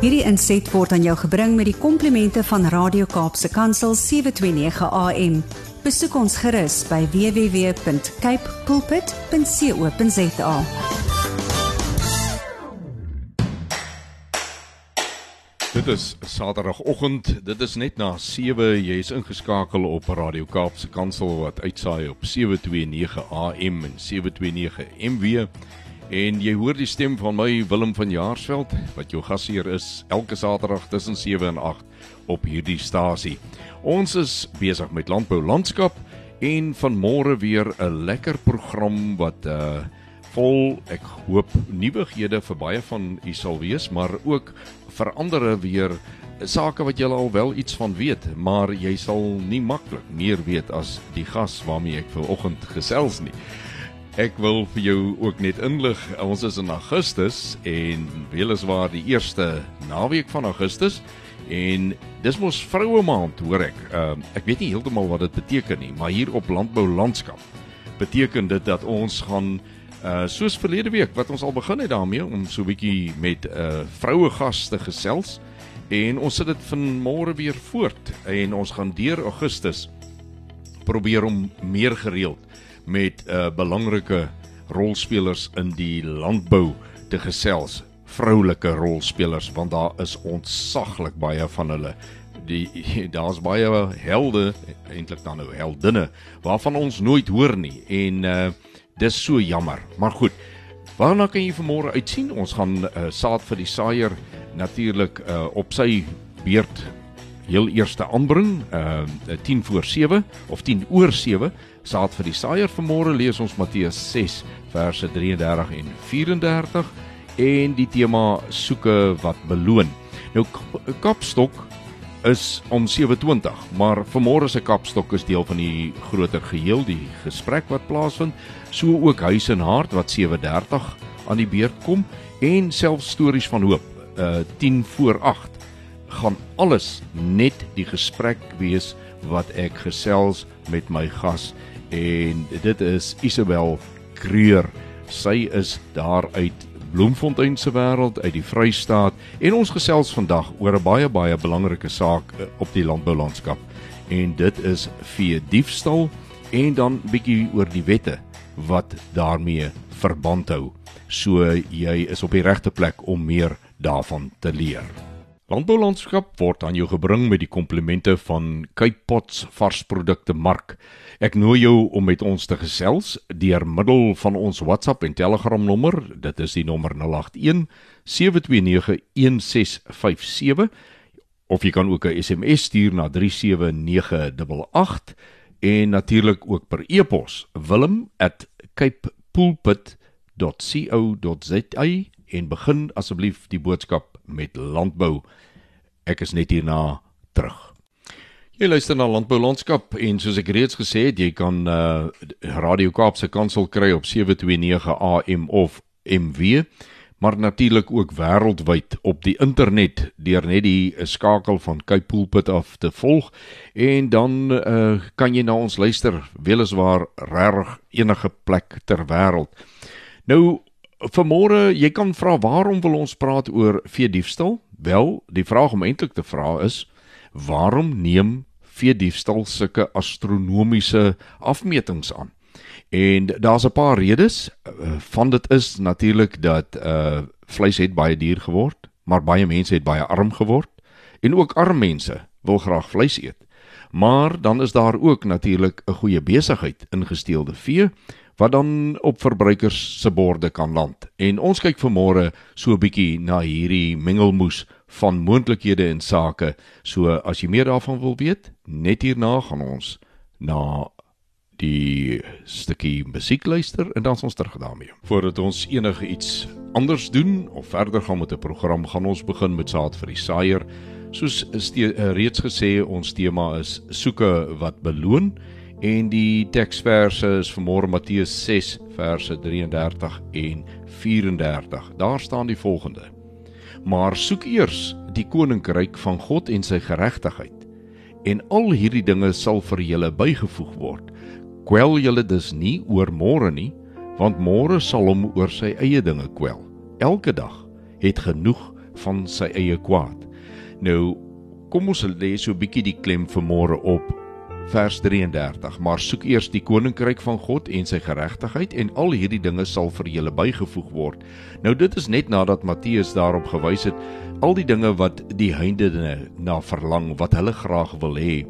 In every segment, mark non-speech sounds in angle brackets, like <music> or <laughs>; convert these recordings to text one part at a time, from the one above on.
Hierdie inset word aan jou gebring met die komplimente van Radio Kaapse Kansel 729 AM. Besoek ons gerus by www.cape pulpit.co.za. Dit is Saterdagoggend. Dit is net na 7. Jy is ingeskakel op Radio Kaapse Kansel wat uitsaai op 729 AM en 729 MW. En jy hoor die stem van my Willem van Jaarsveld wat jou gasheer is elke Saterdag tussen 7 en 8 op hierdie stasie. Ons is besig met landbou landskap en van môre weer 'n lekker program wat uh vol ek hoop nuwighede vir baie van u sal wees, maar ook vir ander weer sake wat jy al wel iets van weet, maar jy sal nie maklik meer weet as die gas waarmee ek ver oggend gesels nie. Ek wil vir jou ook net inlig. Ons is in Augustus en weliswaar die eerste naweek van Augustus en dis mos vroue maand hoor ek. Ehm uh, ek weet nie heeltemal wat dit beteken nie, maar hier op landbou landskap beteken dit dat ons gaan uh soos verlede week wat ons al begin het daarmee om so 'n bietjie met uh, vroue gaste gesels en ons sit dit vanmôre weer voort en ons gaan deur Augustus probeer om meer gereeld met uh belangrike rolspelers in die landbou te gesels. Vroulike rolspelers want daar is ontsaglik baie van hulle. Die <laughs> daar's baie helde eintlik dan nou heldinne waarvan ons nooit hoor nie. En uh dis so jammer. Maar goed waarna kan jy vanmôre uitsien? Ons gaan uh, saad vir die saaier natuurlik uh op sy beurt heel eerste aanbring uh 10 voor 7 of 10 oor 7 saad vir die saaier vanmôre lees ons Matteus 6 verse 33 en 34 en die tema soeke wat beloon. Nou Kapstok is om 7:20, maar vanmôre se Kapstok is deel van die groter geheel, die gesprek wat plaasvind, so ook huis en hart wat 7:30 aan die beurt kom en self stories van hoop. Uh 10 voor 8 gaan alles net die gesprek wees wat ek gesels met my gas en dit is Isabel Kreur. Sy is daar uit Bloemfontein se wêreld uit die Vrystaat en ons gesels vandag oor 'n baie baie belangrike saak eh, op die landboulandskap en dit is vee diefstal en dan bietjie oor die wette wat daarmee verband hou. So jy is op die regte plek om meer daarvan te leer. Landboulandskap word aan jou gebring met die komplimente van Cape Pots varsprodukte mark. Ek nooi jou om met ons te gesels deur middel van ons WhatsApp en Telegram nommer. Dit is die nommer 081 729 1657 of jy kan ook 'n SMS stuur na 37988 en natuurlik ook per e-pos wilhelm@capepulpit.co.za en begin asseblief die boodskap met landbou. Ek is net hierna terug. Jy luister na Landbou Landskap en soos ek reeds gesê het, jy kan uh Radio Kaapse Kansel kry op 729 AM of MW, maar natuurlik ook wêreldwyd op die internet deur net die skakel van Cape Pulpit af te volg en dan uh kan jy na ons luister weliswaar reg enige plek ter wêreld. Nou vanmôre, jy kan vra waarom wil ons praat oor vee diefstal? Wel, die vraag om eintlik te vra is waarom neem vee diefstal sulke astronomiese afmetings aan. En daar's 'n paar redes uh, van dit is natuurlik dat uh vleis het baie duur geword, maar baie mense het baie arm geword en ook arm mense wil graag vleis eet. Maar dan is daar ook natuurlik 'n goeie besigheid in gesteelde vee wat dan op verbruikers se borde kan land. En ons kyk vanmôre so 'n bietjie na hierdie mengelmoes van moontlikhede en sake. So as jy meer daarvan wil weet, net hierna gaan ons na die stukkie musiek luister en dan ons terug daarmee. Voordat ons enige iets anders doen of verder gaan met 'n program, gaan ons begin met saad vir die saaier. Soos reeds gesê, ons tema is soeke wat beloon en die teksverse is vanmôre Matteus 6 verse 33 en 34. Daar staan die volgende: maar soek eers die koninkryk van God en sy geregtigheid en al hierdie dinge sal vir julle bygevoeg word. Kwel julle dus nie oor môre nie, want môre sal hom oor sy eie dinge kwel. Elke dag het genoeg van sy eie kwaad. Nou kom ons lê so 'n bietjie die klem vanmôre op vers 33. Maar soek eers die koninkryk van God en sy geregtigheid en al hierdie dinge sal vir julle bygevoeg word. Nou dit is net nadat Matteus daarop gewys het al die dinge wat die heidene na verlang, wat hulle graag wil hê.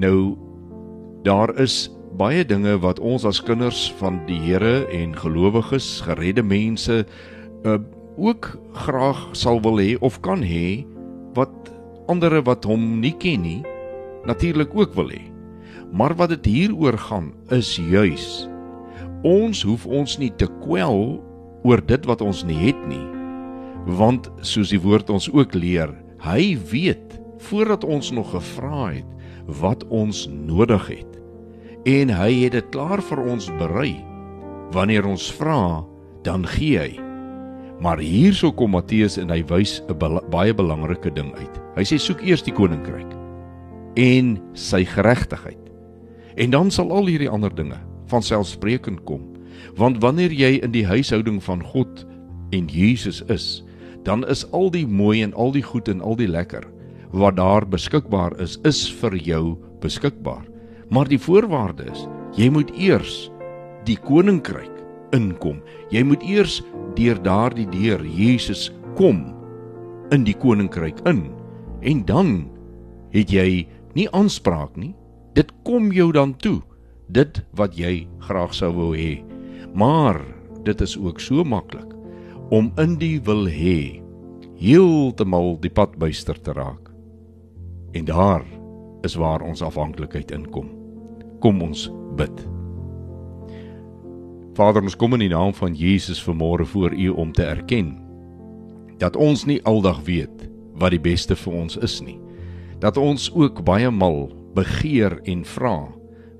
Nou daar is baie dinge wat ons as kinders van die Here en gelowiges, geredde mense uh, ook graag sal wil hê of kan hê wat ander wat hom nie ken nie natuurlik ook wil hê. Maar wat dit hieroor gaan is juis ons hoef ons nie te kwel oor dit wat ons nie het nie. Want soos die woord ons ook leer, hy weet voordat ons nog gevra het wat ons nodig het. En hy het dit klaar vir ons berei. Wanneer ons vra, dan gee hy. Maar hierso kom Matteus en hy wys 'n baie belangrike ding uit. Hy sê soek eers die koninkryk en sy geregtigheid. En dan sal al hierdie ander dinge van selfsprekend kom. Want wanneer jy in die huishouding van God en Jesus is, dan is al die mooi en al die goed en al die lekker wat daar beskikbaar is, is vir jou beskikbaar. Maar die voorwaarde is, jy moet eers die koninkryk inkom. Jy moet eers deur daardie deur Jesus kom in die koninkryk in en dan het jy nie aanspraak nie. Dit kom jou dan toe. Dit wat jy graag sou wou hê. Maar dit is ook so maklik om in die wil hê heeltemal die pad byster te raak. En daar is waar ons afhanklikheid inkom. Kom ons bid. Vader, ons kom in die naam van Jesus vanmôre voor U om te erken dat ons nie aldag weet wat die beste vir ons is nie. Dat ons ook baie mal begeer en vra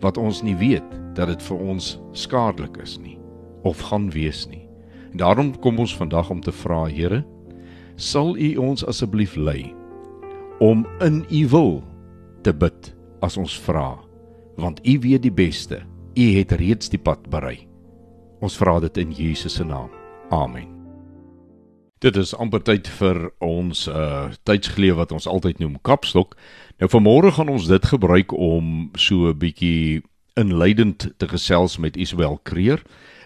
wat ons nie weet dat dit vir ons skadelik is nie of gaan wees nie. En daarom kom ons vandag om te vra, Here, sal U ons asseblief lei om in U wil te bid as ons vra, want U weet die beste. U het reeds die pad berei. Ons vra dit in Jesus se naam. Amen. Dit is amper tyd vir ons uh tydsgeleef wat ons altyd noem kapstok. Nou vanmôre gaan ons dit gebruik om so 'n bietjie inleidend te gesels met Isabel Kreer.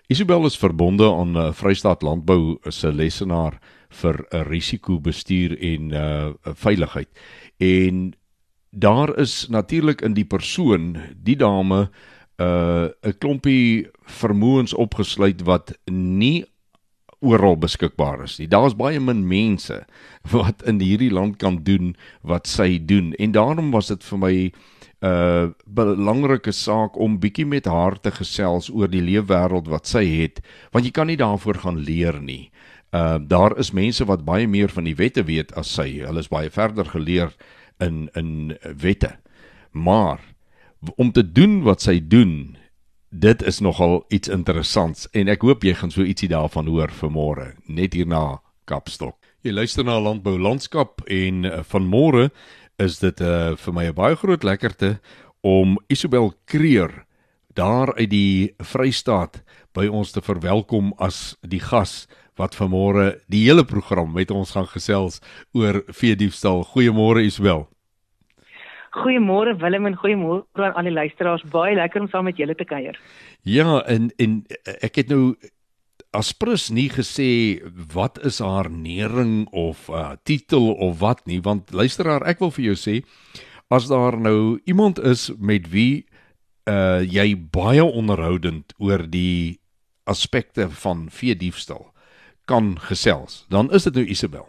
Isabel is verbonde aan uh, Vrystaat Landbou se lesenaar vir 'n uh, risikobestuur en uh veiligheid. En daar is natuurlik in die persoon die dame uh 'n klompie vermoëns opgesluit wat nie oral beskikbaar is nie. Daar's baie min mense wat in hierdie land kan doen wat sy doen en daarom was dit vir my 'n uh, belangrike saak om bietjie met haar te gesels oor die leefwêreld wat sy het, want jy kan nie daarvoor gaan leer nie. Uh daar is mense wat baie meer van die wette weet as sy. Hulle is baie verder geleer in in wette. Maar om te doen wat sy doen, dit is nogal iets interessants en ek hoop jy gaan so ietsie daarvan hoor vanmôre, net hierna Kapstok. Jy luister na Landbou Landskap en uh, vanmôre is dit uh, vir my 'n baie groot lekkerte om Isabel Kreer daar uit die Vrystaat by ons te verwelkom as die gas wat vanmôre die hele program met ons gaan gesels oor vee diefstal. Goeiemôre Isabel. Goeiemôre Willem en goeiemôre aan al die luisteraars. Baie lekker om saam met julle te kuier. Ja, en en ek het nou Asprus nie gesê wat is haar nering of uh, titel of wat nie, want luisteraar, ek wil vir jou sê as daar nou iemand is met wie uh jy baie onderhoudend oor die aspekte van vee diefstal kan gesels, dan is dit nou Isabel.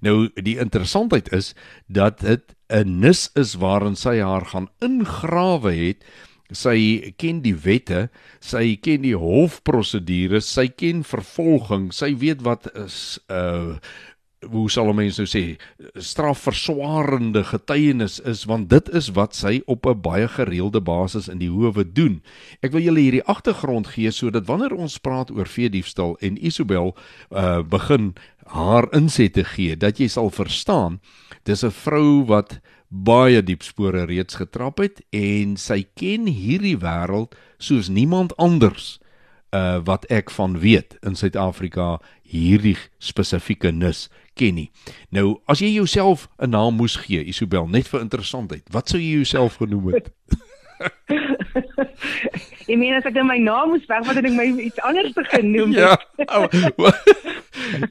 Nou die interessantheid is dat dit 'n nis is waarin sy haar gaan ingrawe het. Sy ken die wette, sy ken die hofprosedures, sy ken vervolging, sy weet wat is uh hoe sal mense nou sê strafverswarende getuienis is want dit is wat sy op 'n baie gereelde basis in die howe doen. Ek wil julle hierdie agtergrond gee sodat wanneer ons praat oor veediefstal en Isabel uh begin haar insette gee dat jy sal verstaan dis 'n vrou wat baie diep spore reeds getrap het en sy ken hierdie wêreld soos niemand anders uh wat ek van weet in Suid-Afrika hierdie spesifieke nis ken nie. Nou, as jy jouself 'n naam moes gee, Isabel, net vir interessantheid, wat sou jy jouself genoem het? <laughs> <laughs> Ek meen as ek my naam moes wegvat en ek my iets anders te genoem het. Ja.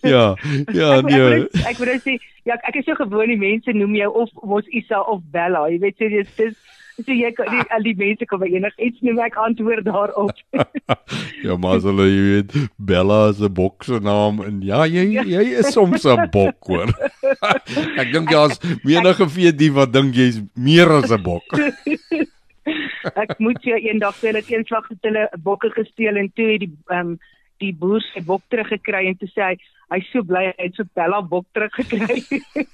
<laughs> ja. Ja, ek, nee. Ek wou sê ja, ek is so gewoon die mense noem jou of mos Isa of Bella. Jy weet sê dis dis so jy kan die al die mense kom enig iets noem ek antwoord daarop. <laughs> ja, maar as hulle jy weet Bella is 'n bok se naam en ja, jy ja. jy is soms 'n bok hoor. ek dink jy's menige vee die wat dink jy's meer as 'n bok. Ek moet jou eendag sê dat eenslag het hulle bokke gesteel en toe die ehm um, die boer sy bok teruggekry en toe sê hy hy's so bly hy het so Bella bok teruggekry.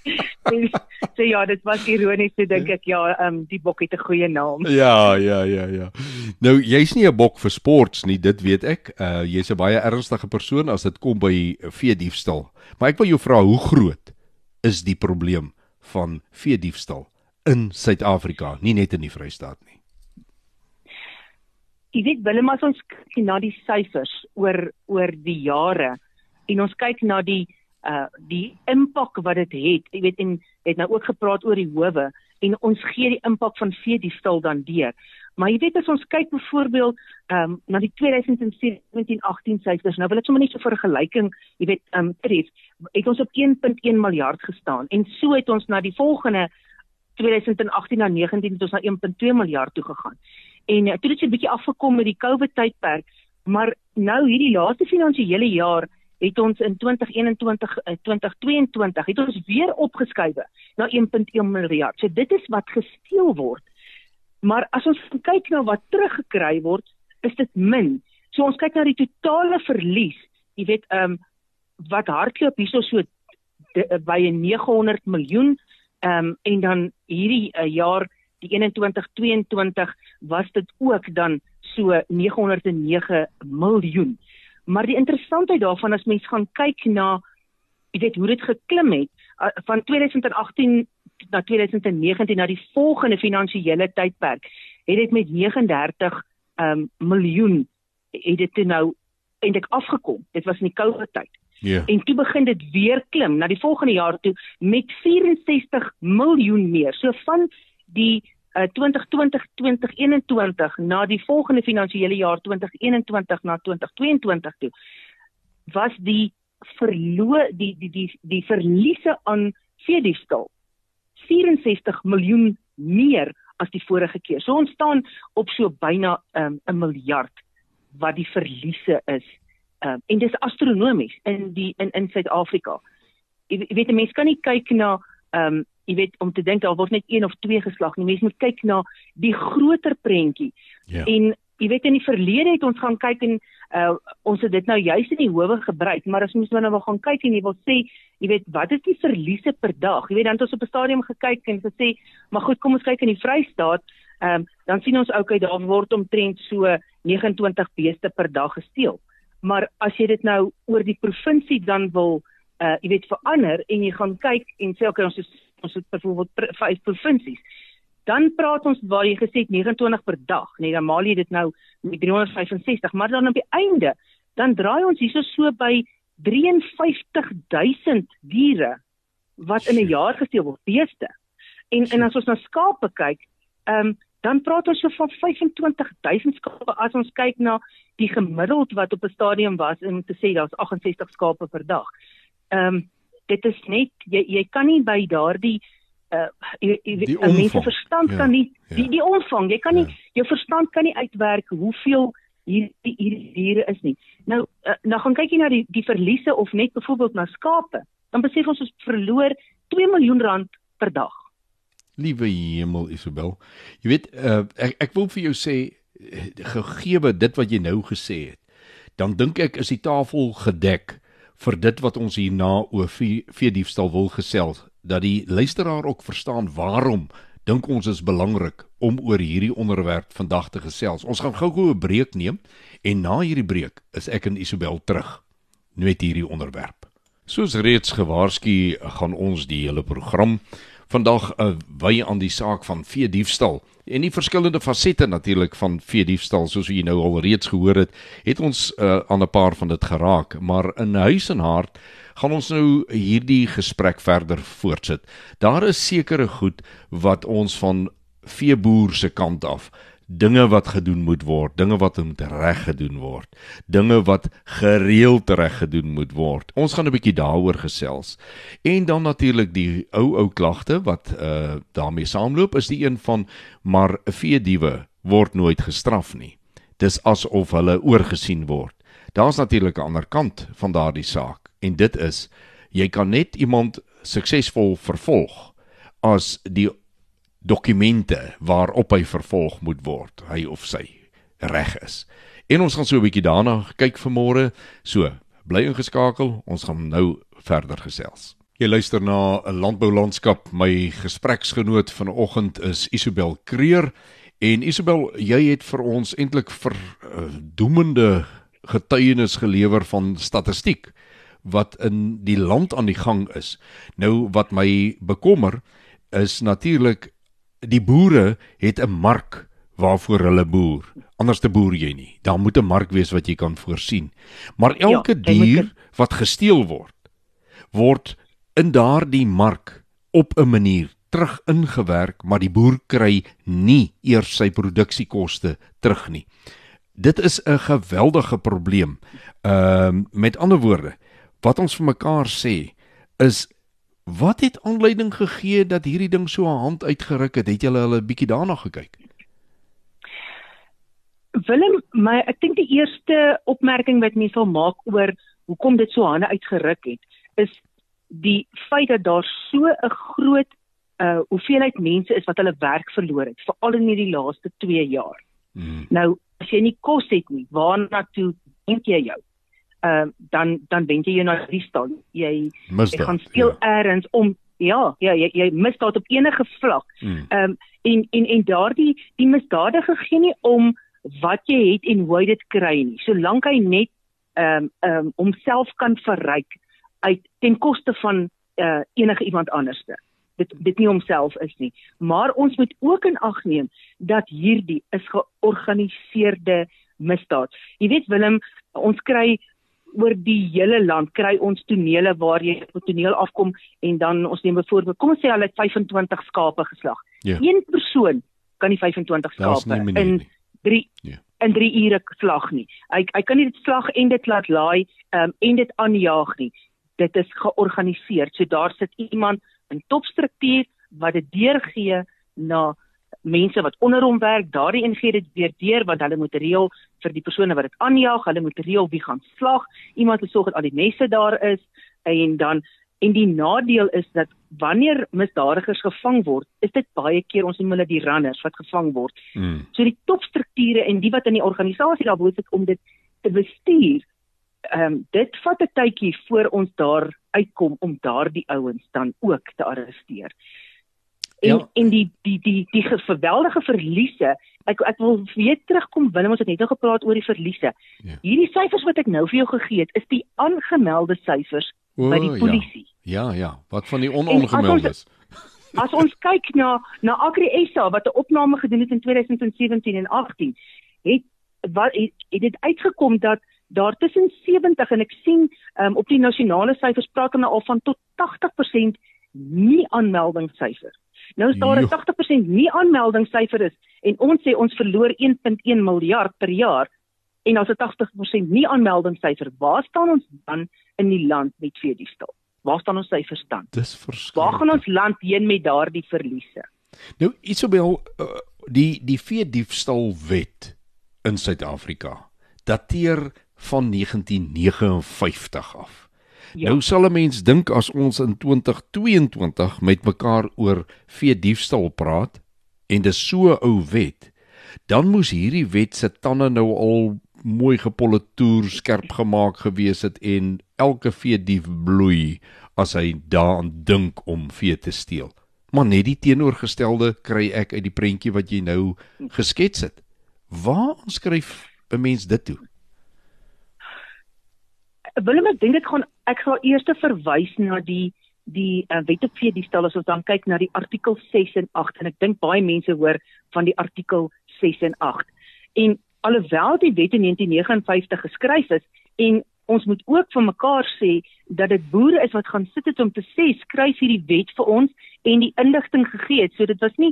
<laughs> so ja, dit was ironies te dink ek ja, ehm um, die bok het 'n goeie naam. Ja, ja, ja, ja. Nou jy's nie 'n bok vir sports nie, dit weet ek. Uh jy's 'n baie ernstige persoon as dit kom by vee diefstal. Maar ek wil jou vra hoe groot is die probleem van vee diefstal in Suid-Afrika, nie net in die Vrystaat nie jy weet Willem as ons kyk na die syfers oor oor die jare en ons kyk na die uh die impak wat dit het jy weet en het nou ook gepraat oor die howe en ons gee die impak van vee die stil dan deur. Maar jy weet as ons kyk byvoorbeeld um na die 2017-18 syfers nou wil ek sommer net so vir 'n gelyking jy weet um tref het ons op 1.1 miljard gestaan en so het ons na die volgende 2018 na 19 het ons na 1.2 miljard toe gegaan en uh, toe het dit 'n bietjie afgekom met die COVID tydperk, maar nou hierdie laaste finansiële jaar het ons in 2021 uh, 2022 het ons weer opgeskuif na 1.1 miljard. So dit is wat gesteel word. Maar as ons kyk na wat teruggekry word, is dit min. So ons kyk na die totale verlies, jy weet, ehm um, wat hardloop hierso so de, uh, by 900 miljoen ehm um, en dan hierdie uh, jaar die 2122 was dit ook dan so 909 miljoen. Maar die interessantheid daarvan as mens gaan kyk na jy weet hoe dit geklim het uh, van 2018 na 2019 na die volgende finansiële tydperk het dit met 39 um, miljoen het dit nou eintlik afgekom. Dit was in die COVID tyd. Yeah. Ja. En toe begin dit weer klim na die volgende jaar toe met 64 miljoen meer. So van die uh, 2020-2021 na die volgende finansiële jaar 2021 na 2022 toe was die verloor die die die die verliese aan veediefstal 64 miljoen meer as die vorige keer. So ons staan op so byna um, 'n miljard wat die verliese is. Um, en dis astronomies in die in in Suid-Afrika. Jy weet 'n mens kan nie kyk na ehm um, jy weet om te dink daar word net een of twee geslag nie. Mense moet kyk na die groter prentjie. Ja. En jy weet in die verlede het ons gaan kyk en uh, ons het dit nou juis in die howe gebruik, maar as ons nou wil gaan kyk en jy wil sê, jy weet, wat is die verliese per dag? Jy weet dan het ons op 'n stadium gekyk en gesê, maar goed, kom ons kyk in die Vrystaat. Ehm um, dan sien ons okay daar word omtrent so 29 beeste per dag gesteel. Maar as jy dit nou oor die provinsie dan wil uh jy weet verander en jy gaan kyk en sê okay ons is ons het byvoorbeeld vyf provinsies. Dan praat ons waar jy gesê het 29 per dag, nee, dan maal jy dit nou met 365, maar dan op die einde dan draai ons hierso so by 53000 diere wat in 'n jaar gesteel word, beeste. En en as ons na skape kyk, ehm um, dan praat ons so van 25000 skape as ons kyk na die gemiddeld wat op 'n stadium was om te sê daar's 68 skape per dag. Ehm um, dit is net jy jy kan nie by daardie uh jy, jy, mense verstand ja, kan nie die ja. die omvang jy kan nie ja. jou verstand kan nie uitwerk hoeveel hier hier diere is nie. Nou uh, nou gaan kyk jy na die die verliese of net byvoorbeeld na skape. Dan besef ons ons verloor 2 miljoen rand per dag. Liewe hemel Isabel. Jy weet uh, ek ek wil vir jou sê gegee dit wat jy nou gesê het dan dink ek is die tafel gedek vir dit wat ons hierna oor vee diefstal wil gesels dat die luisteraar ook verstaan waarom dink ons is belangrik om oor hierdie onderwerp vandag te gesels. Ons gaan gou-gou 'n breek neem en na hierdie breek is ek en Isabel terug met hierdie onderwerp. Soos reeds gewaarsku, gaan ons die hele program vandag uh, wy aan die saak van vee diefstal en die verskillende fasette natuurlik van vee diefstal soos jy nou al reeds gehoor het, het ons uh, aan 'n paar van dit geraak, maar in huis en hart gaan ons nou hierdie gesprek verder voortsit. Daar is sekere goed wat ons van veeboer se kant af dinge wat gedoen moet word, dinge wat moet reg gedoen word, dinge wat gereeld reg gedoen moet word. Ons gaan 'n bietjie daaroor gesels. En dan natuurlik die ou ou klagte wat uh daarmee saamloop is die een van maar veediewe word nooit gestraf nie. Dis asof hulle oorgesien word. Daar's natuurlik 'n ander kant van daardie saak en dit is jy kan net iemand suksesvol vervolg as die dokumente waarop hy vervolg moet word, hy of sy reg is. En ons gaan so 'n bietjie daarna kyk vanmôre. So, bly ingeskakel, ons gaan nou verder gesels. Jy luister na 'n landboulandskap. My gespreksgenoot vanoggend is Isabel Kreer en Isabel, jy het vir ons eintlik vir uh, doemende getuienis gelewer van statistiek wat in die land aan die gang is. Nou wat my bekommer is natuurlik die boere het 'n mark waarvoor hulle boer. Anders te boer jy nie. Daar moet 'n mark wees wat jy kan voorsien. Maar ja, elke ja, dier wat gesteel word, word in daardie mark op 'n manier terug ingewerk, maar die boer kry nie eers sy produksiekoste terug nie. Dit is 'n geweldige probleem. Ehm uh, met ander woorde, wat ons vir mekaar sê is Wat het aanleiding gegee dat hierdie ding so 'n hand uitgeruk het? Het julle hulle bietjie daarna gekyk? Willem, my ek dink die eerste opmerking wat mense sal maak oor hoekom dit so hande uitgeruk het, is die feit dat daar so 'n groot uh hoeveelheid mense is wat hulle werk verloor het, veral in hierdie laaste 2 jaar. Hmm. Nou, as jy nie kos het nie, waarna toe dink jy jou? Uh, dan dan wen jy na die stand. Jy, jy gaan speel ja. eers om ja, ja, jy jy misdaad op enige vlak. Hmm. Ehm um, en en en daardie die misdadige gee nie om wat jy het en hoe jy dit kry nie. Solank hy net ehm um, ehm um, homself kan verryk uit ten koste van uh, enige iemand anderste dit dit nie homself is nie maar ons moet ook in ag neem dat hierdie is georganiseerde misdaad jy weet Willem ons kry oor die hele land kry ons tonele waar jy op toneel afkom en dan ons neem byvoorbeeld kom ons sê hulle het 25 skape geslag. Ja. Een persoon kan die 25 skape in 3 ja. in 3 ure slag nie. Hy hy kan nie dit slag en dit laat laai um, en dit aanjaag nie. Dit is georganiseer. So daar sit iemand in topstruktuur wat dit deurgee na mense wat onder hom werk, daardie ingee dit weer deur want hulle moet reël vir die persone wat dit aanjaag, hulle moet reël wie gaan slag, iemand moet sorg dat al die messe daar is en dan en die nadeel is dat wanneer misdadigers gevang word, is dit baie keer ons noem hulle die runners wat gevang word. Hmm. So die topstrukture en die wat in die organisasie daar behoort om dit te bestuur, ehm um, dit vat 'n tydjie voor ons daar uitkom om daardie ouens dan ook te arresteer en ja. en die die die die geweldige verliese ek ek wil weer terugkom Willem ons het net nou gepraat oor die verliese ja. hierdie syfers wat ek nou vir jou gegee het is die aangemelde syfers by die polisie ja ja, ja. wat van die onaangemeldes as, as ons kyk na na Agri SA wat 'n opname gedoen het in 2017 en 18 het wat het, het dit uitgekom dat daar tussen 70 en ek sien um, op die nasionale syfers praat hulle al van tot 80% nie aanmeldingssyfer Nou is daar 'n 80% nie aanmeldingssyfer is en ons sê ons verloor 1.1 miljard per jaar en as 'n 80% nie aanmeldingssyfer, waar staan ons dan in die land met veediefstal? Waar staan ons syfers dan? Dis verskriklik. Waar gaan ons land heen met daardie verliese? Nou Isabel, uh, die die veediefstal wet in Suid-Afrika dateer van 1959 af. Ja. Nou sal 'n mens dink as ons in 2022 met mekaar oor vee diefstal praat en dis so 'n ou wet, dan moes hierdie wet se tande nou al mooi gepolitoer skerp gemaak gewees het en elke vee dief bloei as hy daaraan dink om vee te steel. Maar net die teenoorgestelde kry ek uit die prentjie wat jy nou geskets het. Waar skryf 'n mens dit toe? Willem ek dink dit gaan ek sal eers verwys na die die uh, wet op vee diefstal as ons dan kyk na die artikel 6 en 8 en ek dink baie mense hoor van die artikel 6 en 8. En alhoewel die wet in 1959 geskryf is en ons moet ook vir mekaar sê dat dit boere is wat gaan sit het om te sê skryf hierdie wet vir ons en die inligting gegee het. So dit was nie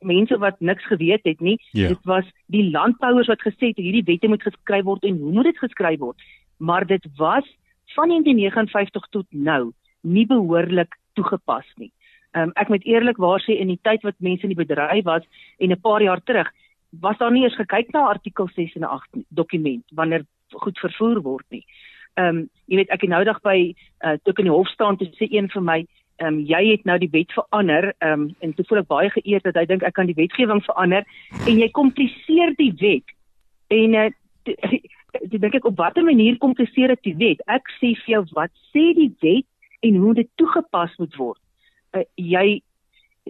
mense wat niks geweet het nie. Ja. Dit was die landbouers wat gesê het hierdie wette moet geskryf word en hoe moet dit geskryf word? Maar dit was van 1959 tot nou nie behoorlik toegepas nie. Um, ek moet eerlikwaar sê in die tyd wat mense in die bedryf was en 'n paar jaar terug was daar nie eens gekyk na artikel 6 en 8 dokument wanneer goed vervoer word nie. Ehm um, jy weet ek het nou dag by uh, toe ek in die hof staan toe sê een vir my ehm um, jy het nou die wet verander ehm um, en toe voel ek baie geëerd dat hy dink ek kan die wetgewing verander en jy kompliseer die wet. En uh, ek dink ek op watter manier kompliseer dit die wet? Ek sê vir jou wat sê die wet en hoe dit toegepas moet word. Uh, jy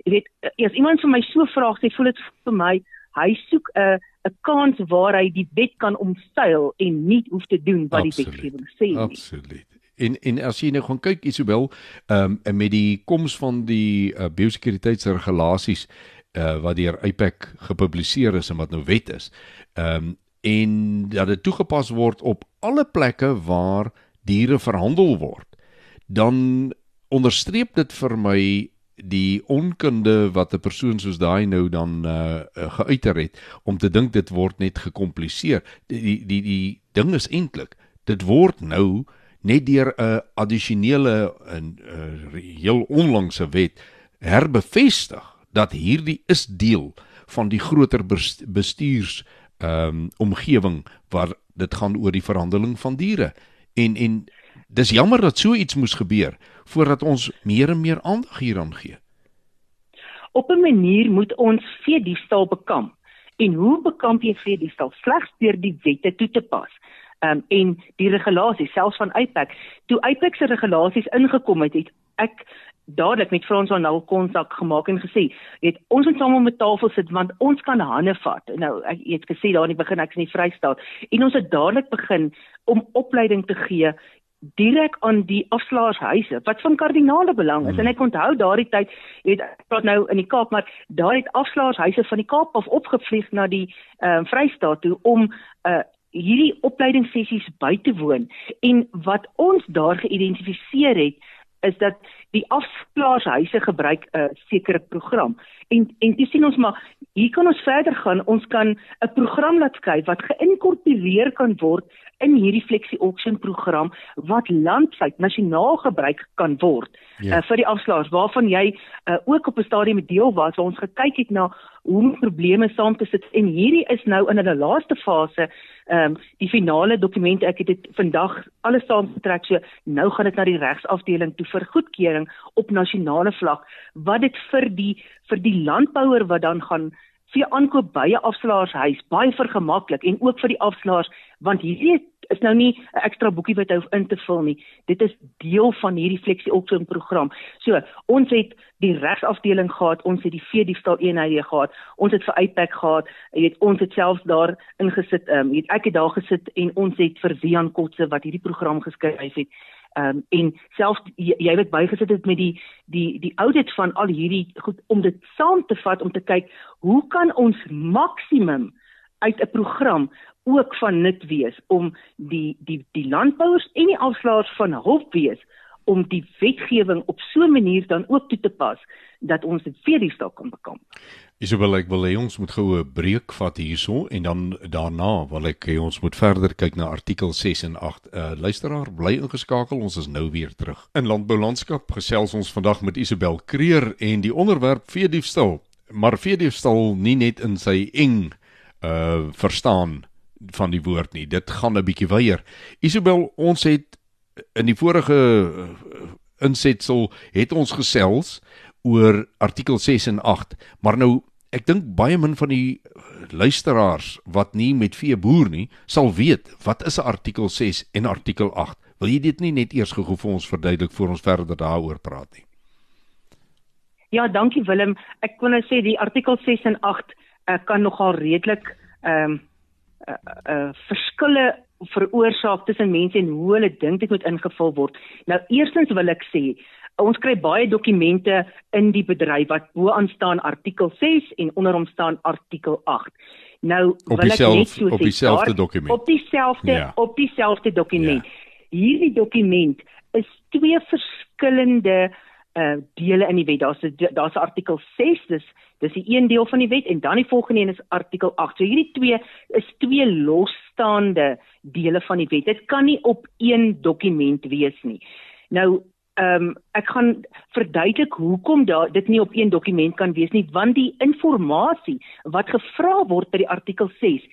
weet as iemand vir my so vra, sê voel dit vir my hy soek 'n uh, 'n kans waar hy die wet kan omstyl en nie hoef te doen wat Absoluut. die wetgewing sê nie. Absoluut. En en as jy nou gaan kyk Isabel, ehm um, met die koms van die uh, biosekuriteitsregulasies uh, wat deur IPAC gepubliseer is en wat nou wet is. Ehm um, en dat dit toegepas word op alle plekke waar diere verhandel word. Dan onderstreep dit vir my die onkunde wat 'n persoon soos daai nou dan uh geuiter het om te dink dit word net gekompliseer. Die die die, die ding is eintlik dit word nou net deur 'n addisionele en uh, heel onlangse wet herbevestig dat hierdie is deel van die groter bestuurs ehm um, omgewing waar dit gaan oor die verhandeling van diere. En en dis jammer dat so iets moes gebeur voordat ons meer en meer aandag hieraan gee. Op 'n manier moet ons veediefstal bekamp. En hoe bekamp jy veediefstal? Slegs deur die wette toe te pas. Um, en die regulasies selfs van IPAC. Toe IPAC se regulasies ingekom het, het ek dadelik met Frans van Nul kontak gemaak en gesê, "Het ons moet saam om 'n tafel sit want ons kan hande vat." Nou ek het gesê daar in die begin ek is nie vrystaat en ons het dadelik begin om opleiding te gee direk aan die afslaershuise wat van kardinale belang is hmm. en ek onthou daardie tyd weet ek praat nou in die Kaap maar daar het afslaershuise van die Kaap af opgevlieg na die ehm uh, Vrystaat toe om uh hierdie opleidingssessies by te woon en wat ons daar geïdentifiseer het is dat die afslaershuise gebruik 'n uh, sekere program. En en dis sien ons maar hier kan ons verder gaan. Ons kan 'n program laat skryf wat geïnkorporeer kan word in hierdie flexi auction program wat landwyd nasionaal gebruik kan word ja. uh, vir die afslaers waarvan jy uh, ook op 'n stadium deel was waar ons gekyk het na hoe om probleme saam te sit. En hierdie is nou in hulle laaste fase ehm um, die finale dokumente ek het dit vandag alles saamgetrek so nou gaan dit na die regsafdeling toe vir goedkeuring op nasionale vlak wat dit vir die vir die landbouer wat dan gaan vir aankoop by 'n afslaershuis baie vergemaklik en ook vir die afslaers want hierdie is nou nie 'n ekstra boekie wat hy hoef in te vul nie. Dit is deel van hierdie flexie auction program. So, ons het die regsafdeling gehad, ons het die veediefstal eenhede gehad, ons het vir uitpak gehad, jy weet ons het selfs daar ingesit, ehm um, het ek het daar gesit en ons het vir Wian Kotse wat hierdie program geskryf het Ehm um, en selfs jy, jy het bygesit het met die die die audit van al hierdie goed om dit saam te vat om te kyk hoe kan ons maksimum uit 'n program ook van nut wees om die die die landbouers en die afslaers van hulp wees om die wetgewing op so 'n manier dan ook toe te pas dat ons dit vir die stok kan bekom. Isabel ek wil hê ons moet gou 'n breek vat hierso en dan daarna wil ek hê ons moet verder kyk na artikel 6 en 8. Uh luisteraar, bly ingeskakel, ons is nou weer terug. In landboulandskap gesels ons vandag met Isabel Kreer en die onderwerp veediefstal. Maar veediefstal nie net in sy eng uh verstaan van die woord nie. Dit gaan 'n bietjie weier. Isabel, ons het in die vorige uh, insetsel het ons gesels oor artikel 6 en 8, maar nou ek dink baie min van die luisteraars wat nie met vee boer nie, sal weet wat is 'n artikel 6 en artikel 8. Wil jy dit nie net eers gou vir ons verduidelik voor ons verder daaroor praat nie? Ja, dankie Willem. Ek wil net sê die artikel 6 en 8 uh, eh, kan nogal redelik ehm um, uh, uh, verskille veroorsaak tussen mense en hoe hulle dink dit moet ingevul word. Nou eerstens wil ek sê ons kry baie dokumente in die bedryf wat bo aan staan artikel 6 en onder hom staan artikel 8. Nou op wil ek net so op dieselfde dokument. Op dieselfde ja. op dieselfde dokument. Ja. Hierdie dokument is twee verskillende uh dele in die wet. Daar's daar's artikel 6, dis dis die een deel van die wet en dan die volgende een is artikel 8. So hierdie twee is twee losstaande dele van die wet. Dit kan nie op een dokument wees nie. Nou ehm um, ek gaan verduidelik hoekom daar dit nie op een dokument kan wees nie want die inligting wat gevra word by die artikel 6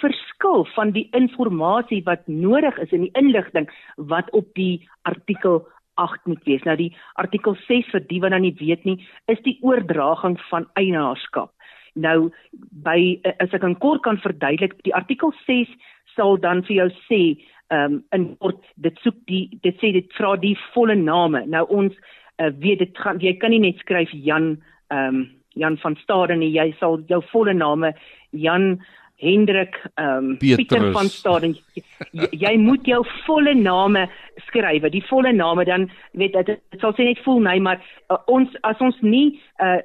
verskil van die inligting wat nodig is in die inligting wat op die artikel 8 moet wees. Nou die artikel 6 vir die wat dan nie weet nie, is die oordraging van eienaarskap. Nou by as ek in kort kan verduidelik, die artikel 6 sal dan vir jou sê ehm um, in kort dit soek die dit sê dit vra die volle name. Nou ons uh, weet dit gaan jy kan nie net skryf Jan ehm um, Jan van Staden nie. Jy sal jou volle name Jan Hendrik ehm um, Pieter van Staden. Jy, jy moet jou volle name skryf. Die volle name dan weet dit dit sal sê net full name maar uh, ons as ons nie uh,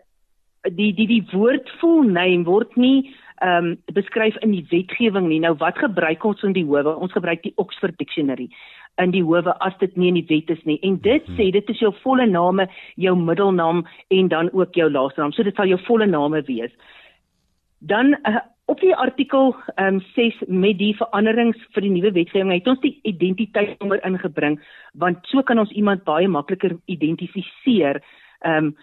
die die die woord full name word nie ehm um, beskryf in die wetgewing nie. Nou wat gebruik ons in die howe? Ons gebruik die Oxford Dictionary in die howe as dit nie in die wet is nie. En dit hmm. sê dit is jou volle name, jou middelnaam en dan ook jou laaste naam. So dit sal jou volle name wees. Dan uh, op die artikel ehm um, 6 met die veranderings vir die nuwe wetgewing het ons die identiteitsnommer ingebring want so kan ons iemand baie makliker identifiseer. Ehm um,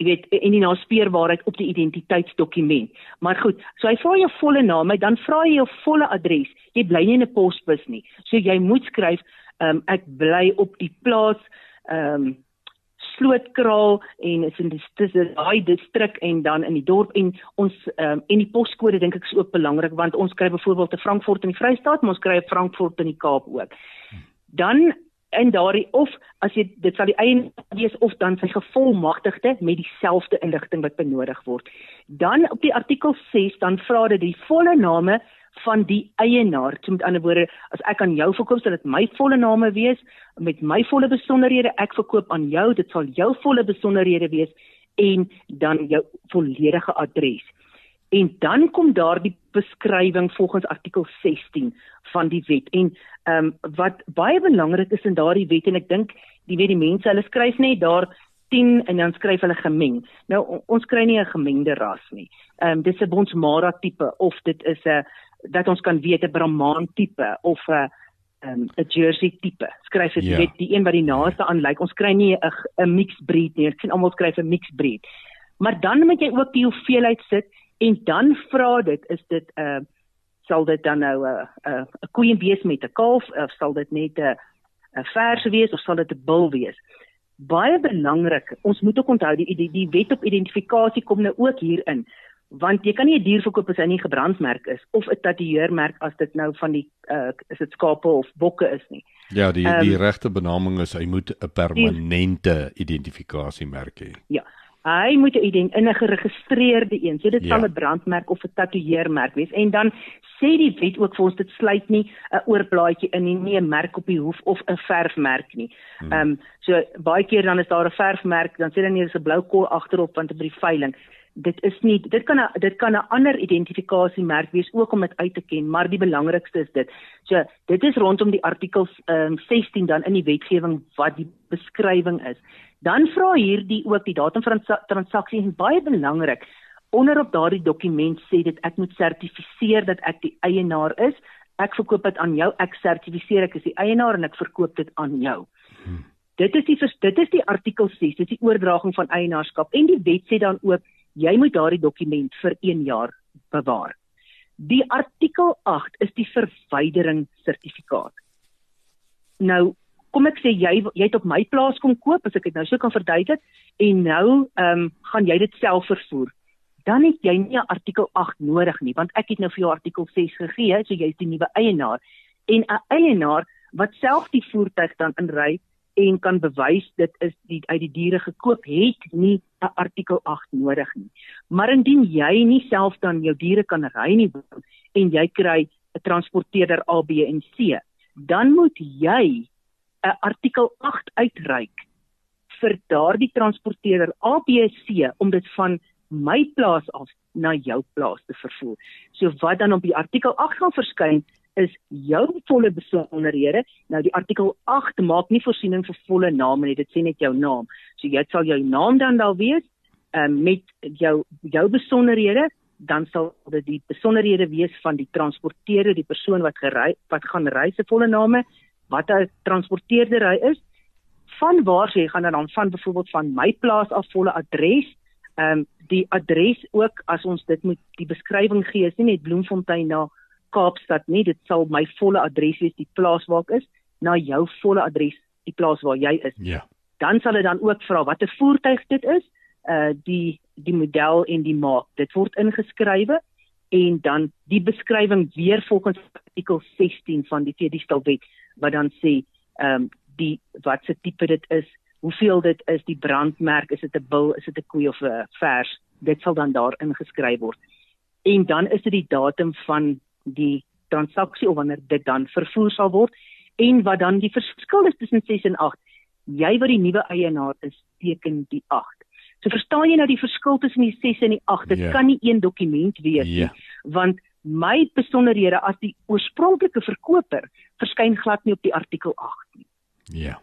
jy weet en die naspeurbaarheid op die identiteitsdokument. Maar goed, so hy vra jou volle naam, dan vra hy jou volle adres. Jy bly nie in 'n posbus nie. So jy moet skryf, ehm um, ek bly op die plaas ehm um, Slootkraal en is in die dis daai distrik en dan in die dorp en ons um, en die poskode dink ek is ook belangrik want ons kry byvoorbeeld te Frankfurt in die Vrystaat, maar ons kry Frankfurt in die Kaap ook. Dan in daardie of as jy dit sal die eienaar wees of dan sy gevolmagtigde met dieselfde inligting wat benodig word. Dan op die artikel 6 dan vra dit die volle name van die eienaar. So met ander woorde, as ek aan jou verkoop, sal dit my volle name wees met my volle besonderhede. Ek verkoop aan jou, dit sal jou volle besonderhede wees en dan jou volledige adres. En dan kom daar die beskrywing volgens artikel 16 van die wet. En ehm um, wat baie belangrik is in daardie wet en ek dink die weet die mense hulle skryf net daar 10 en dan skryf hulle gemeng. Nou ons kry nie 'n gemengde ras nie. Ehm um, dis 'n Bonsmara tipe of dit is 'n dat ons kan weet 'n Brahman tipe of 'n ehm, 'n um, Jersey tipe. Skryf dit ja. weet die een wat die naaste aan lyk. Ons kry nie 'n 'n mixed breed nie. Ek sien almal skryf 'n mixed breed. Maar dan moet jy ook die hoeveelheid sit en dan vra dit is dit 'n uh, sal dit dan nou 'n uh, 'n uh, 'n koeie wees met 'n kalf of sal dit net 'n uh, 'n vers wees of sal dit 'n bul wees baie belangrik ons moet ook onthou die die, die wet op identifikasie kom nou ook hierin want jy kan nie 'n dier verkoop as hy nie gebrandmerk is of 'n tatoeëermerk as dit nou van die uh, is dit skape of bokke is nie ja die um, die regte benaming is hy moet 'n permanente identifikasiemerk hê ja Hy moet 'n ident in 'n geregistreerde een. So dit ja. sal 'n brandmerk of 'n tatoeëermerk wees. En dan sê die wet ook vir ons dit sluit nie 'n oorblaadjie in nie, nie 'n merk op die hoef of 'n verfmerk nie. Hmm. Ehm um, so baie keer dan is daar 'n verfmerk, dan sê dan nie is 'n blou kol agterop want op die veiling. Dit is nie dit kan a, dit kan 'n ander identifikasiemerk wees ook om dit uit te ken, maar die belangrikste is dit. So dit is rondom die artikels ehm um, 16 dan in die wetgewing wat die beskrywing is. Dan vra hierdie ook die datum van transaksie en baie belangrik. Onderop daardie dokument sê dit ek moet sertifiseer dat ek die eienaar is. Ek verkoop dit aan jou, ek sertifiseer ek is die eienaar en ek verkoop dit aan jou. Hmm. Dit is die dit is die artikel 6, dit is die oordraging van eienaarskap en die wet sê dan ook jy moet daardie dokument vir 1 jaar bewaar. Die artikel 8 is die verwydering sertifikaat. Nou kom ek sê jy jy het op my plaas kom koop as ek dit nou so kan verduidelik en nou ehm um, gaan jy dit self vervoer dan het jy nie 'n artikel 8 nodig nie want ek het nou vir jou artikel 6 gegee so jy's die nuwe eienaar en 'n eienaar wat self die voertuig dan inry en kan bewys dit is die uit die diere gekoop het nie 'n artikel 8 nodig nie maar indien jy nie self dan jou diere kan ry nie en jy kry 'n transporteerder A B en C dan moet jy 'n artikel 8 uitreik vir daardie transporteerder ABC om dit van my plaas af na jou plaas te vervoer. So wat dan op die artikel 8 gaan verskyn is jou volle besonderhede. Nou die artikel 8 maak nie voorsiening vir volle name nie, dit sê net jou naam. So jy sal jou naam dan daar wees um, met jou jou besonderhede, dan sal dit die besonderhede wees van die transporteerder, die persoon wat gery wat gaan reis se volle name, wat 'n transporteerder hy is, van waar jy gaan dan van byvoorbeeld van my plaas af volle adres, ehm um, die adres ook as ons dit moet die beskrywing gee, is nie net Bloemfontein na Kaapstad nie, dit sal my volle adres wees die plaas waar ek is, na jou volle adres die plaas waar jy is. Ja. Dan sal dit dan ook vra watter voertuig dit is, uh die die model en die maak. Dit word ingeskrywe en dan die beskrywing weer volgens artikel 16 van die Vredestalwet wat dan sê ehm um, die wat se tipe dit is, hoeveel dit is, die brandmerk, is dit 'n bil, is dit 'n koei of 'n vers, dit sal dan daar ingeskryf word. En dan is dit die datum van die transaksie of wanneer dit dan vervoer sal word en wat dan die verskil is tussen 6 en 8. Jy wat die nuwe eienaar is, teken die 8. So verstaan jy nou die verskil tussen die 6 en die 8? Dit yeah. Ja. kan nie een dokument wees nie, yeah. Ja. want my besonderhede as die oorspronklike verkoper verskyn glad nie op die artikel 8 nie. Ja.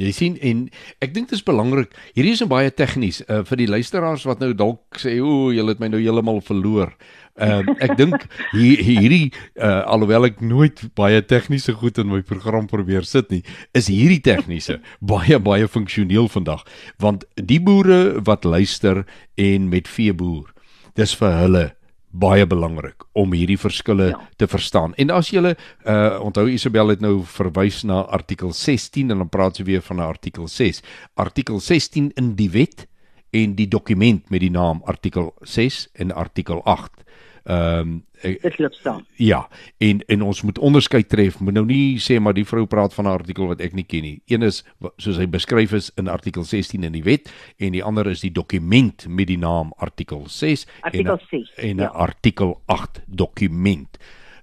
Jy sien en ek dink dit is belangrik. Hierdie is baie tegnies uh, vir die luisteraars wat nou dalk sê o, jy het my nou heeltemal verloor. Ehm uh, <laughs> ek dink hier, hierdie uh, alhoewel ek nooit baie tegniese goed in my program probeer sit nie, is hierdie tegniese <laughs> baie baie funksioneel vandag want die boere wat luister en met vee boer, dis vir hulle baie belangrik om hierdie verskille ja. te verstaan. En as jy uh onthou Isabel het nou verwys na artikel 16 en dan praat sy weer van artikel 6. Artikel 16 in die wet en die dokument met die naam artikel 6 en artikel 8. Ehm um, dit loop staan. Ja, en en ons moet onderskei tref. Moet nou nie sê maar die vrou praat van 'n artikel wat ek nie ken nie. Een is soos hy beskryf is in artikel 16 in die wet en die ander is die dokument met die naam artikel 6 artikel en 6 en 'n ja. artikel 8 dokument.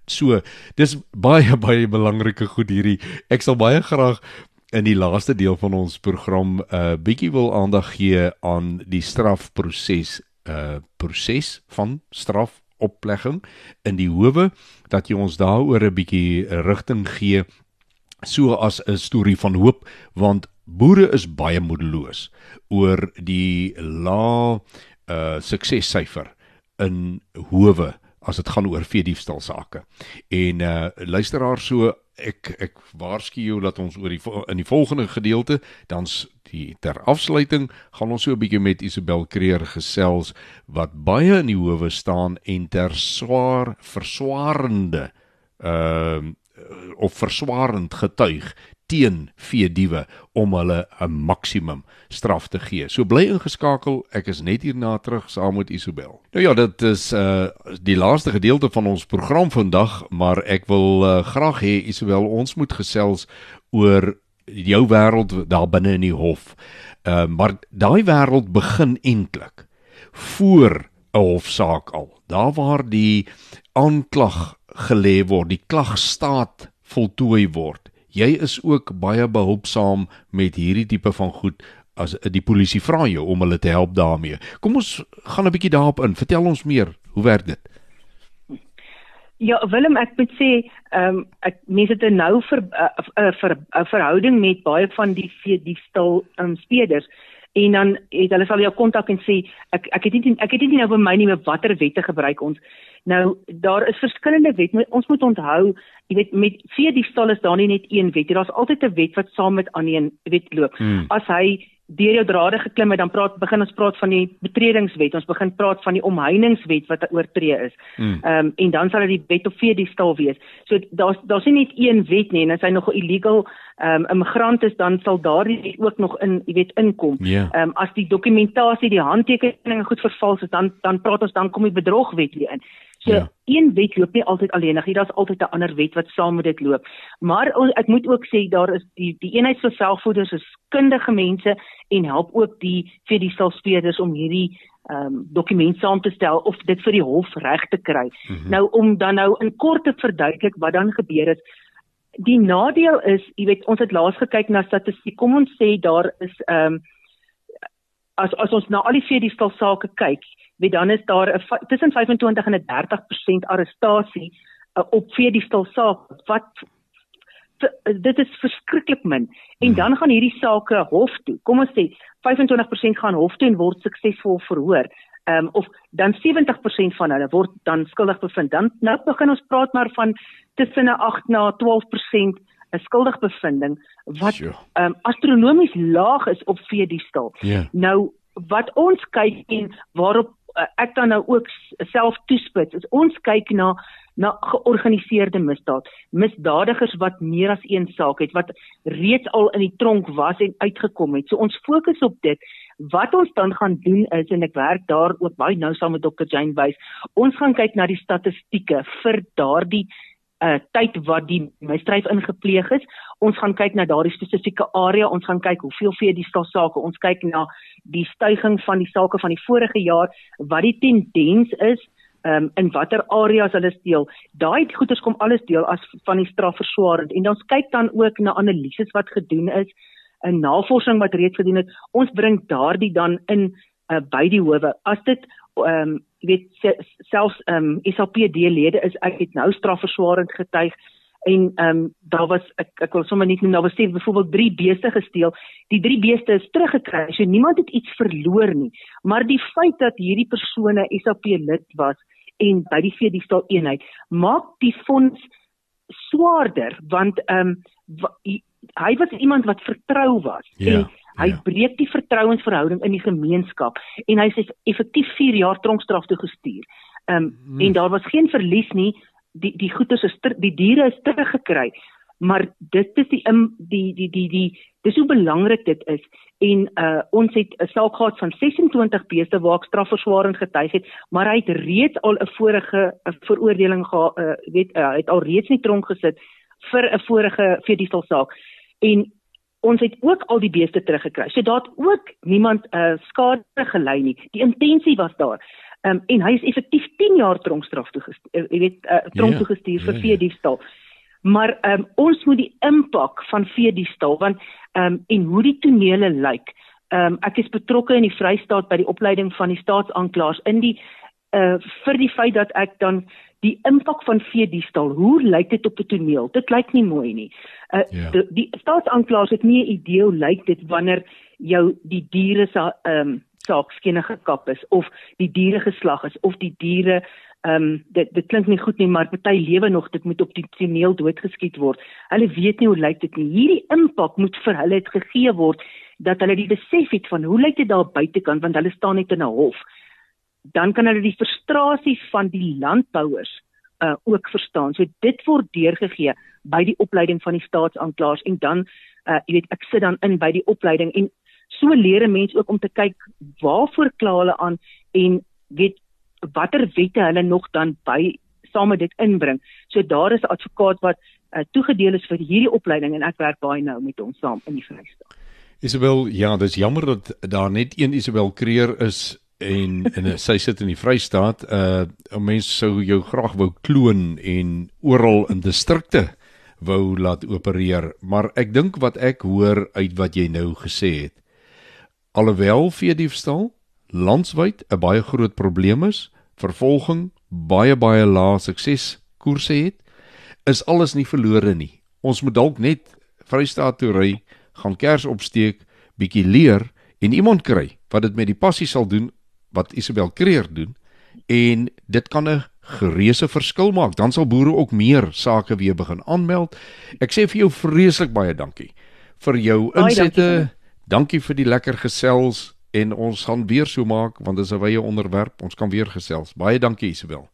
So, dis baie baie belangrike goed hierdie. Ek sal baie graag in die laaste deel van ons program 'n uh, bietjie wil aandag gee aan die strafproses uh proses van straf oplegging in die howe dat jy ons daaroor 'n bietjie rigting gee so as 'n storie van hoop want boere is baie moedeloos oor die lae uh suksessyfer in howe as dit gaan oor veediefstal sake. En uh luisteraar so ek ek waarsku jou dat ons oor die in die volgende gedeelte dan's die ter afsluiting gaan ons so 'n bietjie met Isabel Kreer gesels wat baie in die howe staan en ter swaar verswaarende uh of verswaarend getuig teen veediewe om hulle 'n maksimum straf te gee. So bly ingeskakel, ek is net hierna terug saam met Isabel. Nou ja, dit is uh die laaste gedeelte van ons program vandag, maar ek wil uh, graag hê Isabel ons moet gesels oor jou wêreld daar binne in die hof. Ehm uh, maar daai wêreld begin eintlik voor 'n hofsaak al. Daar waar die aanklag gelê word, die klagstaat voltooi word. Jy is ook baie behulpsaam met hierdie tipe van goed as die polisie vra jou om hulle te help daarmee. Kom ons gaan 'n bietjie daarop in. Vertel ons meer. Hoe werk dit? Ja, Willem, ek moet sê, ehm um, ek mense het nou vir 'n uh, uh, vir 'n uh, verhouding met baie van die die stil um, speders en dan het hulle sal jou kontak en sê ek ek het nie ek het nie nou by my nie met watter wette gebruik ons. Nou daar is verskillende wette. Ons moet onthou, jy weet met vee die stal is daar nie net een wet. Daar's altyd 'n wet wat saam met ander een wet loop. Hmm. As hy deur jou drade geklim het, dan praat begin ons praat van die betredingswet. Ons begin praat van die omheiningswet wat oortree is. Hmm. Ehm um, en dan sal dit die wet op vee die stal wees. So daar's daar's nie net een wet nie en as hy nog 'n illegal ehm um, immigrant is, dan sal daardie ook nog in, jy weet, inkom. Ja. Ehm yeah. um, as die dokumentasie, die handtekeninge goed vervals is, dan dan praat ons dan kom die bedrogwet weer in. So ja. een wet loop nie altyd alleenig nie. Daar's altyd 'n ander wet wat saam met dit loop. Maar ek moet ook sê daar is die die eenheid vir selfvoeders is kundige mense en help ook die vir die selfspeerders om hierdie ehm um, dokument saam te stel of dit vir die hof reg te kry. Mm -hmm. Nou om dan nou in kort te verduidelik wat dan gebeur het. Die nadeel is, jy weet, ons het laas gekyk na statistiek. Kom ons sê daar is ehm um, as as ons na al die vredestal sake kyk, weet dan is daar 'n tussen 25 en 'n 30% arrestasie uh, op vredestal sake wat dit is verskriklik min en dan gaan hierdie sake hof toe. Kom ons sê 25% gaan hof toe en word suksesvol verhoor. Ehm um, of dan 70% van hulle word dan skuldig bevind. Dan nou begin ons praat maar van tussen 'n 8 na 12% 'n skuldigbevinding wat ehm um, astronomies laag is op veediefstal. Yeah. Ja. Nou wat ons kyk en waarop uh, ek dan nou ook self toespits, is ons kyk na na georganiseerde misdaad, misdadigers wat meer as een saak het, wat reeds al in die tronk was en uitgekom het. So ons fokus op dit. Wat ons dan gaan doen is en ek werk daar ook baie nou saam met Dr. Jane Wys. Ons gaan kyk na die statistieke vir daardie uh tyd wat die misdryf ingepleeg is. Ons gaan kyk na daardie spesifieke area. Ons gaan kyk hoeveel vee die sake. Ons kyk na die stygings van die sake van die vorige jaar, wat die tendens is, ehm um, in watter areas hulle steel. Daai goeders kom alles deel as van die strafverswarend en ons kyk dan ook na analises wat gedoen is, 'n navorsing wat reeds gedoen het. Ons bring daardie dan in uh, by die howe. As dit ehm um, jy weet selfs ehm um, SAPD-lede is ek het nou strafverswarend getuig en ehm um, daar was ek ek wil sommer net noem daar was sê byvoorbeeld drie beeste gesteel. Die drie beeste is teruggekry. So niemand het iets verloor nie. Maar die feit dat hierdie persone SAP lid was en by die veediefstal eenheid maak die fonds swaarder want ehm um, hy was iemand wat vertrou was ja. en Hy ja. breek die vertrouensverhouding in die gemeenskap en hy is effektief 4 jaar tronkstraf toe gestuur. Ehm um, mm. en daar was geen verlies nie. Die die goeder is die diere is teruggekry. Maar dit is die die die die die dis hoe belangrik dit is en uh ons het 'n saak gehad van 26 beeste waar ek strafverswarend getuig het, maar hy het reeds al 'n vorige 'n veroordeling gehad, uh, weet uh, hy het al reeds nie tronk gesit vir 'n vorige vredestal saak. En ons het ook al die beeste teruggekry. So daar het ook niemand 'n uh, skade gelei nie. Die intensie was daar. Ehm um, en hy is effektief 10 jaar tronkstraf toegestuur, uh, jy weet, uh, tronk yeah, toegestuur vir yeah. veediefstal. Maar ehm um, ons moet die impak van veediefstal want ehm um, en hoe die tonele lyk. Ehm um, ek is betrokke in die Vrystaat by die opleiding van die staatsanklaers in die uh vir die feit dat ek dan die impak van veediefstal, hoe lyk dit op 'n toneel? Dit lyk nie mooi nie. Uh yeah. Ja. die, die staatsanklaers het nie 'n idee hoe lyk dit wanneer jou die diere se ehm um, saak skene gekap is of die diere geslag is of die diere ehm um, dit dit klink nie goed nie maar party lewe nog dit moet op die toneel doodgeskiet word. Hulle weet nie hoe lyk dit nie. Hierdie impak moet vir hulle gegee word dat hulle die besef het van hoe lyk dit daar buitekant want hulle staan net in 'n hof dan kan hulle die frustrasie van die landbouers uh ook verstaan. So dit word deurgegee by die opleiding van die staatsanklaers en dan uh jy weet ek sit dan in by die opleiding en so leer 'n mens ook om te kyk waarvoor kla hulle aan en weet watter wette hulle nog dan by saam met dit inbring. So daar is 'n advokaat wat uh, toegedeel is vir hierdie opleiding en ek werk baie nou met hom saam in die Vrystaat. Isabel, ja, dis jammer dat daar net een Isabel Kreer is en en sy sit in die Vrystaat. Uh mense sou jou graag wou kloon en oral in distrikte wou laat opereer, maar ek dink wat ek hoor uit wat jy nou gesê het. Alhoewel veediefstal landwyd 'n baie groot probleem is, vervolging baie baie lae sukseskoerse het, is alles nie verlore nie. Ons moet dalk net Vrystaat toe ry, gaan kers opsteek, bietjie leer en iemand kry wat dit met die passie sal doen wat Isabel Kreer doen en dit kan 'n gereuse verskil maak. Dan sal boere ook meer sake weer begin aanmeld. Ek sê vir jou vreeslik baie dankie vir jou insette. Dankie, dankie vir die lekker gesels en ons gaan weer so maak want dit is 'n wye onderwerp. Ons kan weer gesels. Baie dankie Isabel.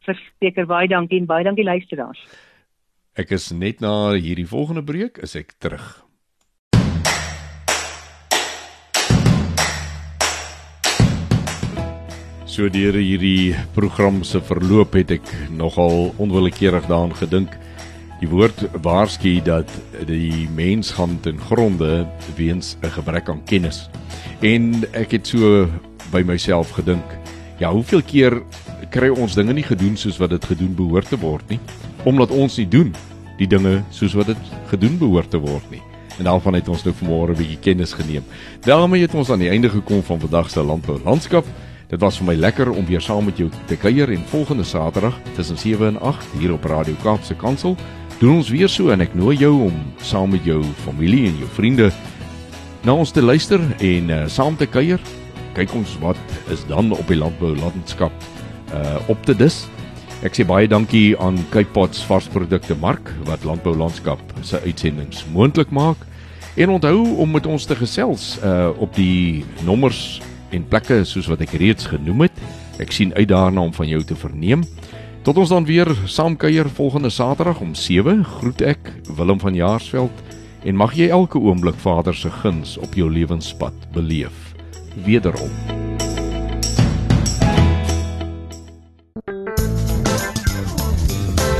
Verseker baie dankie en baie dankie luisteraars. Ek is net na hierdie volgende breek is ek terug. So deur hierdie program se verloop het ek nogal onwillekeurig daaraan gedink. Die woord waarsku dat die mens gaan ten gronde weens 'n gebrek aan kennis. En ek het so by myself gedink, ja, hoeveel keer kry ons dinge nie gedoen soos wat dit gedoen behoort te word nie, omdat ons nie doen die dinge soos wat dit gedoen behoort te word nie. En daarvan het ons nou vanmôre 'n bietjie kennis geneem. daarmee het ons aan die einde gekom van vandag se landbou landskap. Dit was vir my lekker om weer saam met jou te kuier en volgende Saterdag tussen 7 en 8 hier op Radio Kaapse Kansel doen ons weer so en ek nooi jou om saam met jou familie en jou vriende na ons te luister en uh, saam te kuier. Kyk ons wat is dan op die landbou landskap uh op te dis. Ek sê baie dankie aan Cape Pots varsprodukte mark wat landbou landskap se uitsendings moontlik maak. En onthou om met ons te gesels uh op die nommers en plekke soos wat ek reeds genoem het. Ek sien uit daarna om van jou te verneem. Tot ons dan weer saamkuier volgende Saterdag om 7, groet ek Willem van Jaarsveld en mag jy elke oomblik Vader se guns op jou lewenspad beleef. Wederom.